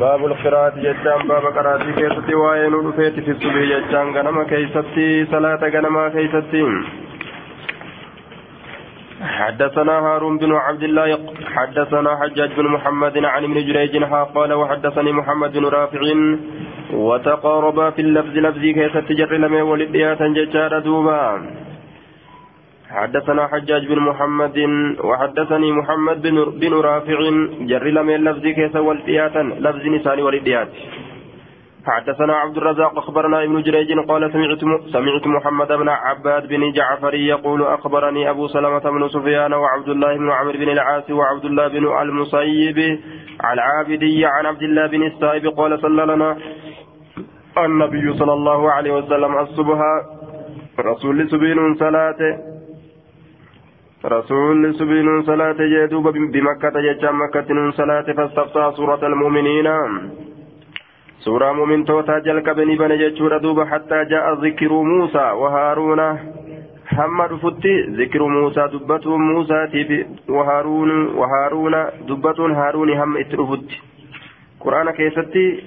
باب القراءة جتان باب قراءة كيستي وين رفيت في الصبح جتان غنما كيستي صلاة غنما كيستي حدثنا هارون بن عبد الله حدثنا حجاج بن محمد عن ابن جريج قال وحدثني محمد بن رافع وتقاربا في اللفظ لفظي كيف تجر لم ولديات ججار دوبا. حدثنا حجاج بن محمد وحدثني محمد بن, بن رافع جر لم لفظي كيف ولديات لفظ نساني ولديات حدثنا عبد الرزاق أخبرنا ابن جريج قال سمعت سمعت محمد بن عباد بن جعفر يقول أخبرني أبو سلمة بن سفيان وعبد الله بن عمرو بن العاص وعبد الله بن المصيب العابدي عن عبد الله بن السائب قال صلى لنا النبي صلى الله عليه وسلم الصبح رسول سبين صلاة رسول سبين صلاة جدوب بمكة ججام مكة صلاة فاستفتى سورة المؤمنين. سورة مؤمن توتا جلك بني بني جتشورا دوبا حتى جاء ذكر موسى وهارون. محمد فتي ذكر موسى دبة موسى وهارون وهارون دبة هارون هم اترفت قرآن كيستي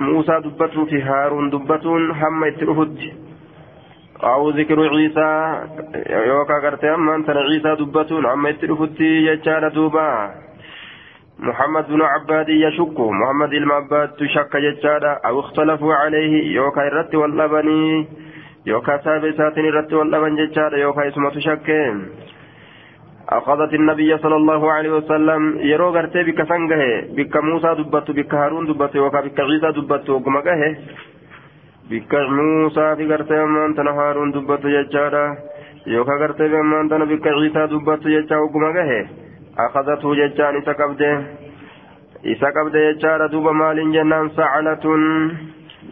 موسى دبة في هارون دبة هم اترفت أو ذكر عيسى. يوكا قرتي أما أنت عيسى دبة هم اترفت يجار دوبا. محمد بن عباد يشك. محمد المعباد تشك ججادا أو اختلفوا عليه. يوكا الرت واللبني. يوكا سابسات الرت واللبن ججادا يوكا اسمه تشك. أخذت النبي صلى الله عليه وسلم. يرو غرتي بك سنغه. بك موسى دبت بك هارون دبت يوكا بك عيسى دبت وقمقه بك موسى في غرتي من هارون دبت ججادا يوكا غرتي من بك عيسى دبت ججادا وقمقه أخذته ججان إسا قبده إسا قبده ججارة دوبا مال جنان سعلة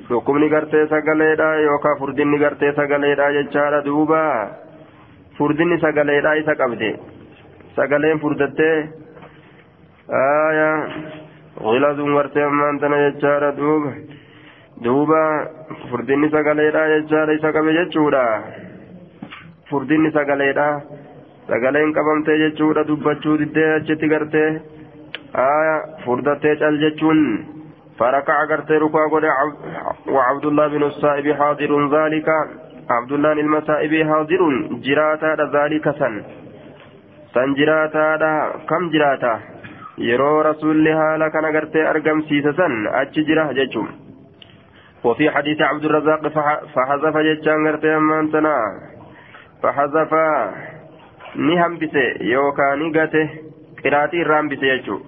dhukkubni gartee sagaleedha yookaan furdinni gartee sagaleedha jechaadha duuba furdinni sagaleedha isa qabde sagaleen furdattee aya ghilazuun gartee ammaan tana jechaadha duuba duuba furdinni sagaleedha jechaadha isa qabe jechuudha furdinni sagaleedha sagaleen qabamtee jechuudha dubbachuu diddee achitti gartee aya furdattee cal jechuun فركع غرتي ركوع قد وعبد الله بن السائب حاضر ذلك عبد الله المسائب حاضر جراتا ذلك سن سن جراتا كم جراتا يرو رسول حالا كان غرتي ارقم سيسا سن اچ جرا جچوم وفي حديث عبد الرزاق فحذف جچان غرتي امانتنا فحذف نهم بسي يوكا نيغته قراتي رام بسي يچو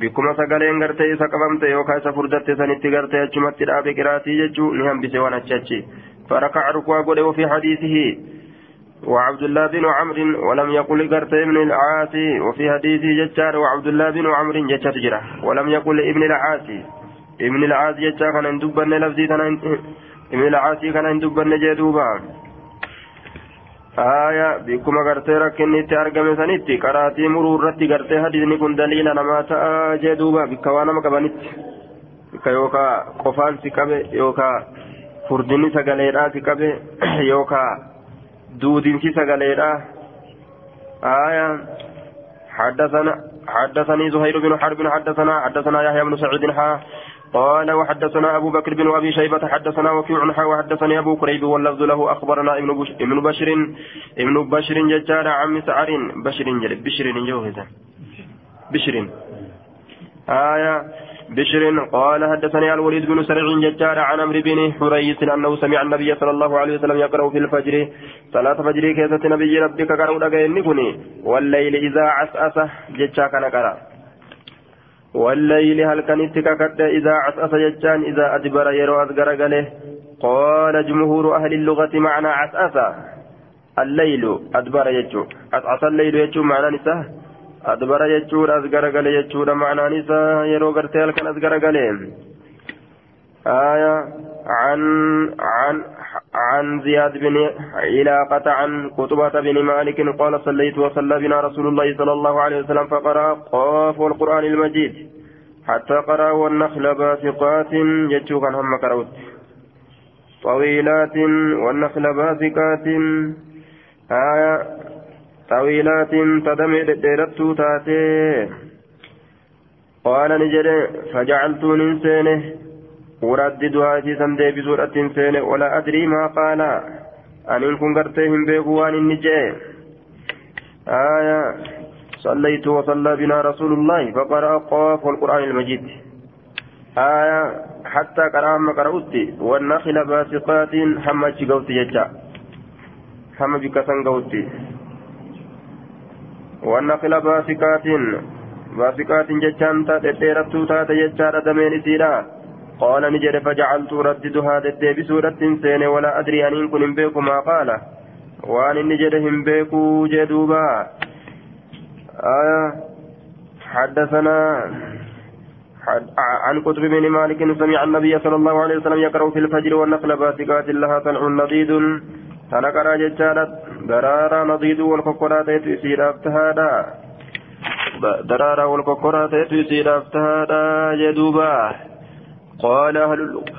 bikkuma sagaleen gartee isa qabamte yookaan isa furdatte sanitti gartee achumatti dhaabe qiraatii jechuu ni hambise waan achi achi فركع ركوع قد وفي حديثه وعبد الله بن عمرو ولم يقل قرت ابن العاصي وفي حديثه ججار وعبد الله بن عمرو ججار جرا ولم يقل ابن العاصي ابن العاصي ججار كان اندبن لفظي كان ابن العاصي كان اندبن جدوبا آية بكما غرتي ركنيتي أرقم سنتي قراتي مرورتي غرتي حديثني كن دليل نما تأجي دوبا بكوانا مكبانت بك يوكا قفان سكبه يوكا فردني سغليرا سكبه يوكا دودين سغليرا آية حدثنا حدثني زهير بن حرب حدثنا حدثنا يحيى بن سعيد حا قال وحدثنا أبو بكر بن أبي شيبة حدثنا وكيع وحدثني أبو كريب واللفظ له أخبرنا ابن بش ابن بشر ابن بشر ججار عم سعر بشر جل بشر جوهزا بشر. آية. بشر. قال حدثني الوليد بن سرع ججار عن عمرو بن حريث أنه سمع النبي صلى الله عليه وسلم يقرأ في الفجر. صلاة فجر كيسة نبي ربك قرأ لك والليل إذا عسأس ججا كان قرأ. والليل هل كانت ككت إذا عسأس ججان إذا أدبر يرو أذكر قاله قال جمهور أهل اللغة معنى عسأس الليل أدبر يجو عسأس الليل يجو معنى نساء أدبر يجو أذكر قاله يجو معنى نساء يرو قرتي هل كان أذكر قاله آية عن عن عن زياد بن علاقة عن قطبة بن مالك قال صليت وصلى بنا رسول الله صلى الله عليه وسلم فقرأ قاف والقرآن المجيد حتى قرأ والنخل باسقات يجوك هم كروت طويلات والنخل باسقات. آية طويلات تدمي ديرتو تاتي. قال نجد فجعلت ننسينه أرددها في سندي بسورة سينه ولا أدري ما قال أن إن كن قرتهم بيقوان النجاة آية صليت وصلى بنا رسول الله فقرأ قاف والقرآن المجيد آية حتى قرأ ما قرأت والنخل باسقات حمى قوت يجا حمى بكسن قوت والنخل باسقات باسقات ججان تديرتو تات يجا دمين سيرا قال نجد فجعلت رددها ددي بسورة سين ولا أدري أن كن بيكو ما قال. وأن نجد هم بيكو جدوبا. آية حدثنا حد عن قطب بن مالك سمع النبي صلى الله عليه وسلم يقرأ في الفجر والنخل باسقات لها طلع نضيد. تنقر ججالت درارا نضيد والكوكورات يسير افتهادا. درارا والكوكورات يسير افتهادا جدوبا. قال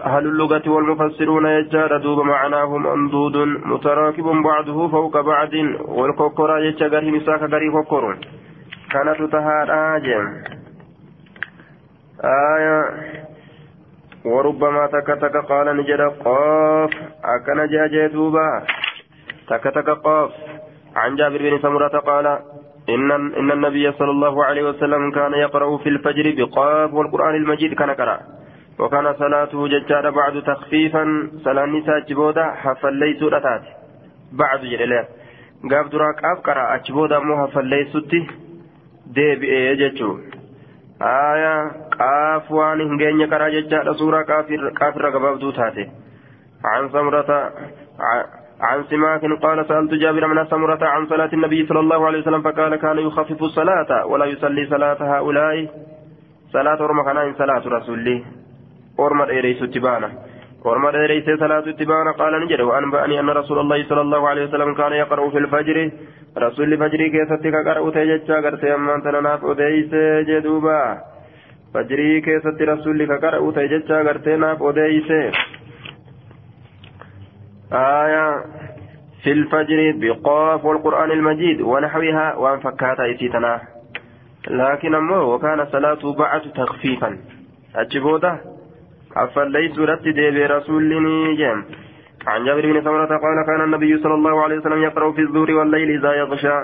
أهل اللغة والمفسرون يجار دوب معناه ممدود متراكب بعضه فوق بعض والكوكورا يجار مساك غري كوكور كانت تهار آجم. آية. وربما تك تك قال نجد قاف. أكن جاجي دوبا. تك تك قاف. عن جابر بن سمرة قال إن إن النبي صلى الله عليه وسلم كان يقرأ في الفجر بقاف والقرآن المجيد كان قرأ. وكان صلاته ججار بعد تخفيفا صلاة نساء جبودا حفليت رتات بعد جلال قاب دراك أفكر أجبودا مو حفليتي deebi'ee jechuun aayaa qaaf waan hin geenye karaa jechaadha suuraa qaafirra gabaabduu taate عن سمرة عن سماك قال سألت جابر من سمرة عن صلاة النبي صلى الله عليه وسلم فقال كان يخفف الصلاة ولا يصلي صلاة هؤلاء. صلاة رمخنا صلاة رسوله orma qaala ni jedhe waan ba'anii anna rasuula allahi sala allahu alehi wasalam kaana yaqra'u fi lfajri rasulli fajrii keessatti ka qara'u ta'e jecha gartee ammaan tana naaf odeeyse jee duuba fajrii keessatti rasulli ka qara'u ta'e jecha gartee naaf odeeyse آية في الفجر بقاف والقرآن المجيد ونحوها وأن فكاتا إتيتنا لكن أمه وكان صلاته بعد تخفيفا أجبوده أفليس رت ديبي رسولني جيم. عن جابر بن سمرة قال كان النبي صلى الله عليه وسلم يقرأ في الظهر والليل إذا يغشى.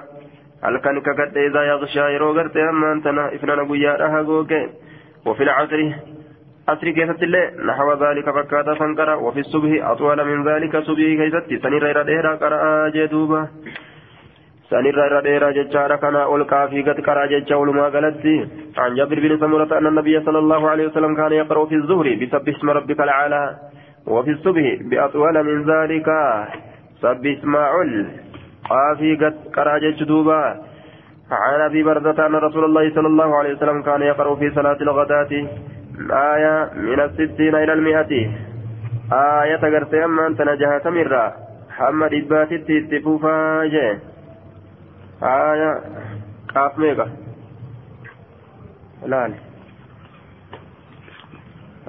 هل كان كقد إذا يغشى يروغرت أما أنتنا إفنان قيادها قوكي وفي العصر عصر كيست الله نحو ذلك فكاتا فانقرأ. وفي الصبح أطول من ذلك صبح كيست سنير إلى قرأ جدوبا سنير إلى ديرا ججارا كان ألقى في قد قرأ ججا ولما قالت عن جابر بن سمرة أن النبي صلى الله عليه وسلم كان يقرأ في الظهر بسبح اسم ربك الأعلى وفي الصبح بأطول من ذلك سبح اسم قافي قد قرأ جدوبا عن أبي بردة أن رسول الله صلى الله عليه وسلم كان يقرأ في صلاة الغداة آية من الستين إلى المئة آية تقرتي أما أنت نجاها مرة حمد إباتي تتفوفا جي آية قاف ميقا. الآن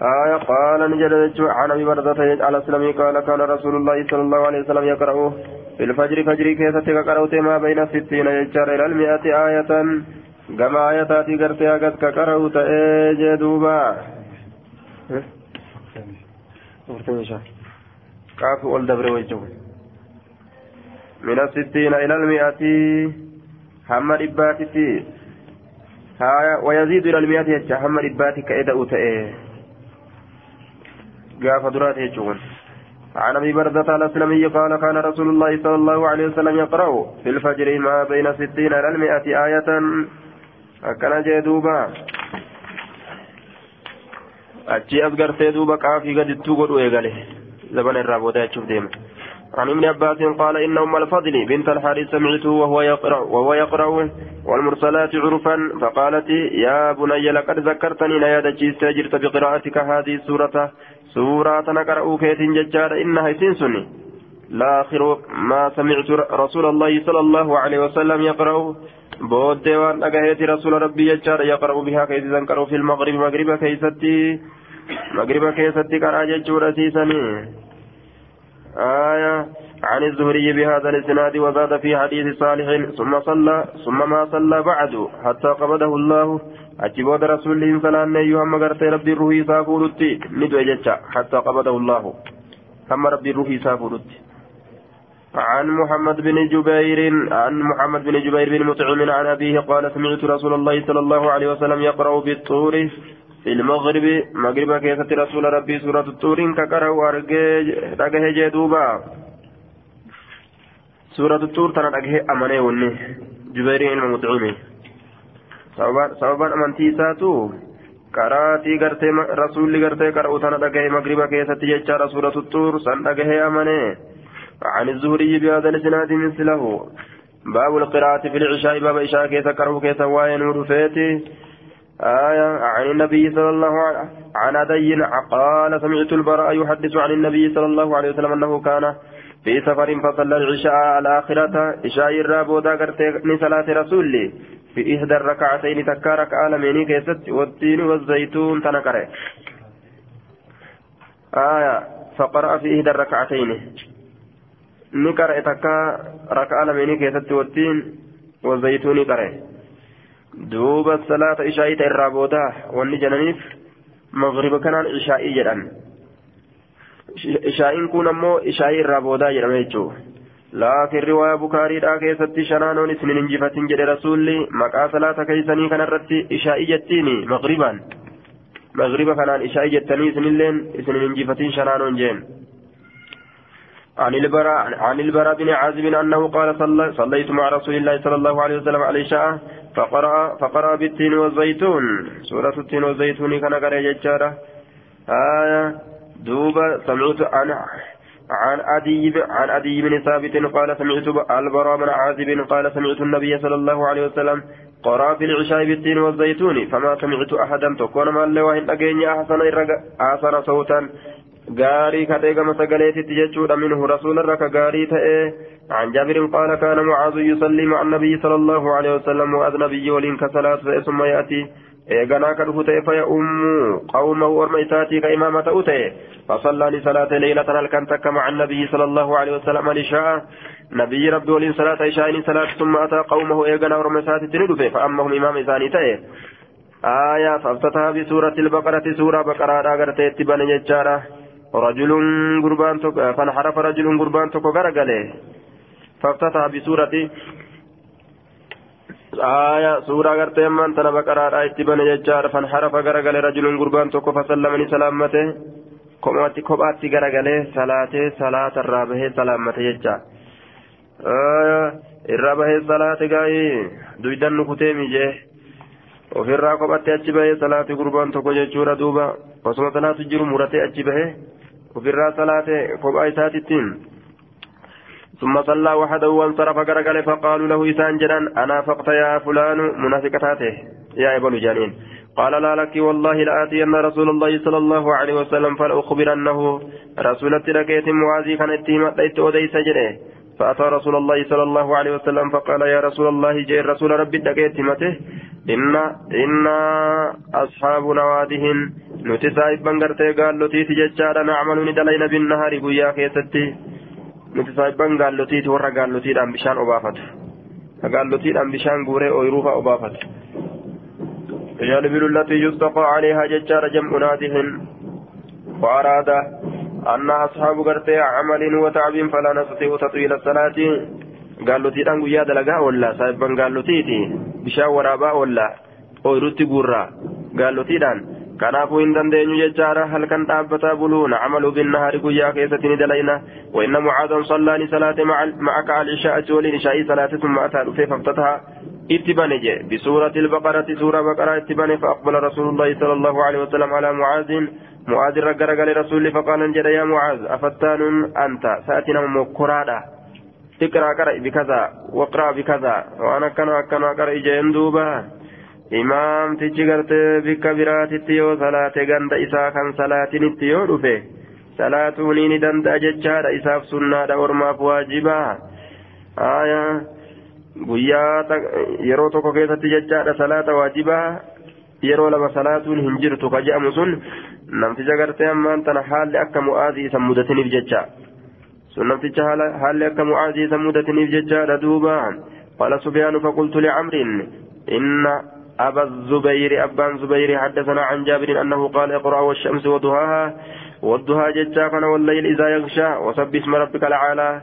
آية قال نجد عن أبي بردة على السلام قال كان رسول الله صلى الله عليه وسلم يقرأ في الفجر فجر كيف قرأت ما بين الستين يجار إلى المئة آية. كما آياتات قرتي أقد كقرأت إيجي دوبا. كافو الدبر وجهه. من الستين إلى المئة هم إباتي هايا ويزيد إلى المئة يجا هم إباتي كإذا أتئه قاف درات يجون عن أبي بردة الاسلمي قال كان رسول الله صلى الله عليه وسلم يقرأ في الفجر ما بين ستين إلى المئة آية. أكن جدوبا أتي أصغر دوبا كافي قد تقول ويقاله. زبن الرابودة يشوف ديما عن ابن عباس قال إن أم الفضل بنت الحارث سمعته وهو يقرأ وهو يقرأ والمرسلات عرفا فقالت يا بني لقد ذكرتني نيادتي استجرت بقراءتك هذه السورة. سورة نقرأ كيت ججار إنها سنسني لا آخر ما سمعت رسول الله صلى الله عليه وسلم يقرأ. بود وان أجهت رسول ربي ججار يقرأ بها كيت ذكر في المغرب. مغرب كيستي مغرب كيستي قرأ ججور سيسني آية عن الزهري بهذا الإسناد وزاد في حديث صالح ثم صلى ثم ما صلى بعد حتى قبضه الله. أجبود رسول الله صلى الله عليه وسلم قرت ربي الروحي سافولتي ندو حتى قبضه الله. هم ربي الروحي سافولتي عن محمد بن جبير عن محمد بن جبير بن مطعم عن أبيه قال سمعت رسول الله صلى الله عليه وسلم يقرأ بالطور. في المغرب مغرب كيسة رسول ربي سورة الطور كقرأ ورقه جدوبا سورة الطور ترى رقه أمني وني جبير المطعم sababaan amantii isaatu qaraatii gartee rasuulli gartee qara'u tana dhagahe magriba keessatti jechaadha suuratu xuur san amanee. عن الزهري بهذا الاسناد مثله باب القراءة في العشاء باب عشاء كيف كره كيف وين فيتي آية عن النبي صلى الله عليه وسلم عن أدي قال سمعت البراء يحدث عن النبي صلى الله عليه وسلم أنه كان في سفر فصلى العشاء الآخرة عشاء الرابودا قرتني صلاة رسولي في إحدى الركعتين تكارك آلمين كيست والتين والزيتون تنكره. آية فقرأ في إحدى الركعتين. qara'e takka raka'aa lameenii keessatti wattiin wazayituunii qara'e duuba salaata ishaa'ii ta irraa boodaa wanni jedhaniif magriba kanaan ishaa'ii jedhan. Ishaa'iin kun ammoo ishaa'ii irraa boodaa jedhame jechuudha. Laakiin riwaayaa bukaariidhaa keessatti shanaanoon isin hin injifatin jedhe rasuulli maqaa salaata keeysanii kanarratti ishaa'ii jettiini magribaan magriba kanaan ishaa'ii jettanii isinilleen isin hin injifatin shanaanoon jeen عن البراء عن البراء بن عازب أنه قال صليت مع رسول الله صلى الله عليه وسلم على العشاء فقرأ فقرأ بالتين والزيتون. سورة التين والزيتون كان قرأ ججارة آية. دوبا سمعت عن عن أدي عن أدي بن ثابت قال سمعت البراء بن عازب قال سمعت النبي صلى الله عليه وسلم قرأ في العشاء بالتين والزيتون فما سمعت أحدا تكون ما اللي وإن أجيني أحسن أحسن صوتا. Gaarii kadhee gama sagaleetitti jechuudha. Minhu rasuularra ka gaarii ta'e عن جابر قال كان معاذ يصلي مع النبي صلى الله عليه وسلم وأذ نبي ولين كصلاة ثم يأتي إيغانا كدفته فيؤم قومه ورميتاتي كإمامة أوتي فصلى لصلاة ليلة هل كانت مع النبي صلى الله عليه وسلم لشاء نبي ربي ولين صلاة عشاء صلاة ثم أتى قومه إيغانا ورميتاتي تندفه فأمهم إمام تأي آية فافتتها بسورة البقرة سورة بقرة أغرتي اتبان ججارة رجل قربان تك فانحرف رجل قربان تك غرغله فافتتح بسورة آية سورة غرتي من تنا بقرة اتبان يجار فانحرف غرغله رجل قربان تك فسلمني سلامته. كماتي كباتي غرغله صلاة صلاة الرابه سلامته يجار آية الرابه صلاة غاي دويدن نكتيمي جه ofirraa kophattee achi bahee salaati gurbaan tokko jechuudha duuba osuma salaatu jiru muratee achi bahee ofirraa salaate kophaa isaatittiin. ثم صلى وحده وانصرف غرغل فقالوا له إسان جدًا أنا فقط يا فلان منافقتاته يا ابن جانين قال لا لك والله لآتين رسول الله صلى الله عليه وسلم فلأخبرنه رسول التركيت معاذي كان اتهمت ليت أوديس جده فأتى رسول الله صلى الله عليه وسلم فقال يا رسول الله جاء رسول ربي الدقيت مته إن إن أصحاب نوادهن. نتسائب بنغرتي قال لتيتي ججارا نعمل ندلين بالنهار قويا كيستي نتسائب قال لتيتي ورا قال لتيت أم بشان أبافت. قال لتيت أم بشان قوري أويروفا أبافت. يجلب التي يستقى عليها ججارا جمع نادهن وأراد أن أصحاب قرتي عمل وتعب فلا نستطيع تطويل الصلاة. قويا دلقا ولا سائبا قال لتيتي bishaan waraabaa oolla ooyirutti guurraa gaallotiidhaan kanaafuu hin dandeenyu jechaadha halkan dhaabbataa buluu nacmalu binnahaari guyyaa keessatti ni dalayna وإن معاذا صلى لصلاة معك على العشاء تولي عشاء صلاة ثم أتى رفيف فافتتها اتبنج بسورة البقرة سورة بقرة اتبنج فأقبل رسول الله صلى الله عليه وسلم على معاذ معاذ رجل قال رسول فقال انجد يا معاذ أفتان أنت سأتنا مكرادا اقرا قرأ بكذا واقرا بكذا وأنا كان كان قرأ جين دوبا إمام تجي قرت بك براتي يو صلاة غند إسا كان صلاة نتيو رفه صلاة نيني دند أججار إساف سنة أورماف واجبا آية guyyaa yeroo tokko keessatti jechaadha salaata waajibaa yeroo lama salaatuun hin jirtu ka je'amu sun namticha gartee ammaan tana haalli akka mu'aazii isan mudatiniif jecha سنمتك هل لك معاذي ثمودة نفججار دوبا؟ قال سفيان فقلت لعمر إن أبا الزبير أبان زبير حدثنا عن جابر أنه قال اقرأ والشمس وضحاها والضحى ججاكنا والليل إذا يغشى وسبح اسم ربك العالى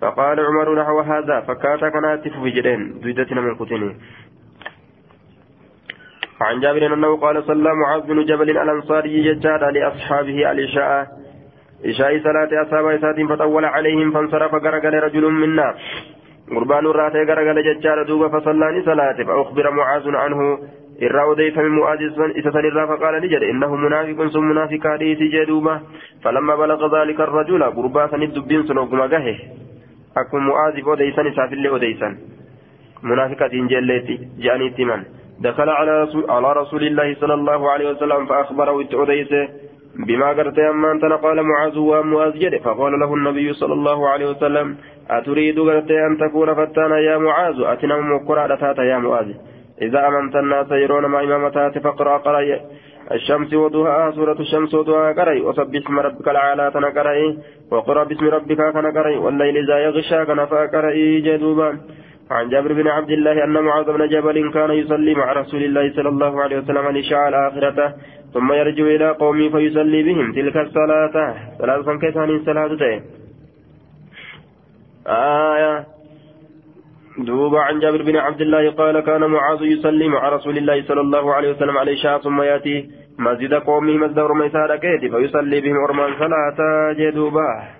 فقال عمر نحو هذا فكاتا كانت في جدين من كتني عن جابر أنه قال صلى معاذ بن جبل الأنصاري ججادا لأصحابه العشاء. إشاء صلاة أصحاب إسات فطول عليهم فانصرف غرغل رجل منا قربان الراتي غرغل ججادا دوبا فصلاني صلاة فأخبر معاذ عنه irraa odeeffame mu'aazizan isa san irraa faqaala ni jedhe innahu munaafiqun sun munaafiqaa dhiisi jee duuba falamma balaqa dhaalika arrajula gurbaa sanit dubbiin sun ogguma gahe akkuma mu'aazif odeysan isaafillee odeysan munaafiqatiin jeelleetti je'aniitti himan دخل على رسول, على رسول الله صلى الله عليه وسلم فأخبره التعديسه بما قرت أما أنت قال معاذ ومعاذ جد. فقال له النبي صلى الله عليه وسلم أتريد قرت أن تكون فتانا يا معاذ؟ أتنم مقرأ يا معاذ. إذا أمنت الناس يرون ما إمامتات فقرأ قرأ. الشمس وضحاها سورة الشمس وضحاها قرأ. وسبح اسم ربك العالى تنقرأ وقرأ باسم ربك كنقرأ والليل إذا يغشى كنفا قرأ جدوبا. عن جابر بن عبد الله أن معاذ بن جبل كان يصلي مع رسول الله صلى الله عليه وسلم العشاء الآخرة ثم يرجع إلى قومه فيصلي بهم. تلك الصلاة. ثلاثة كيسان صلاة آية. دوب عن جابر بن عبد الله قال كان معاذ يصلي مع رسول الله صلى الله عليه وسلم على العشاء ثم يأتي مسجد قومه مسجد رميسار كيدي فيصلي بهم أرمان صلاة. جدوبا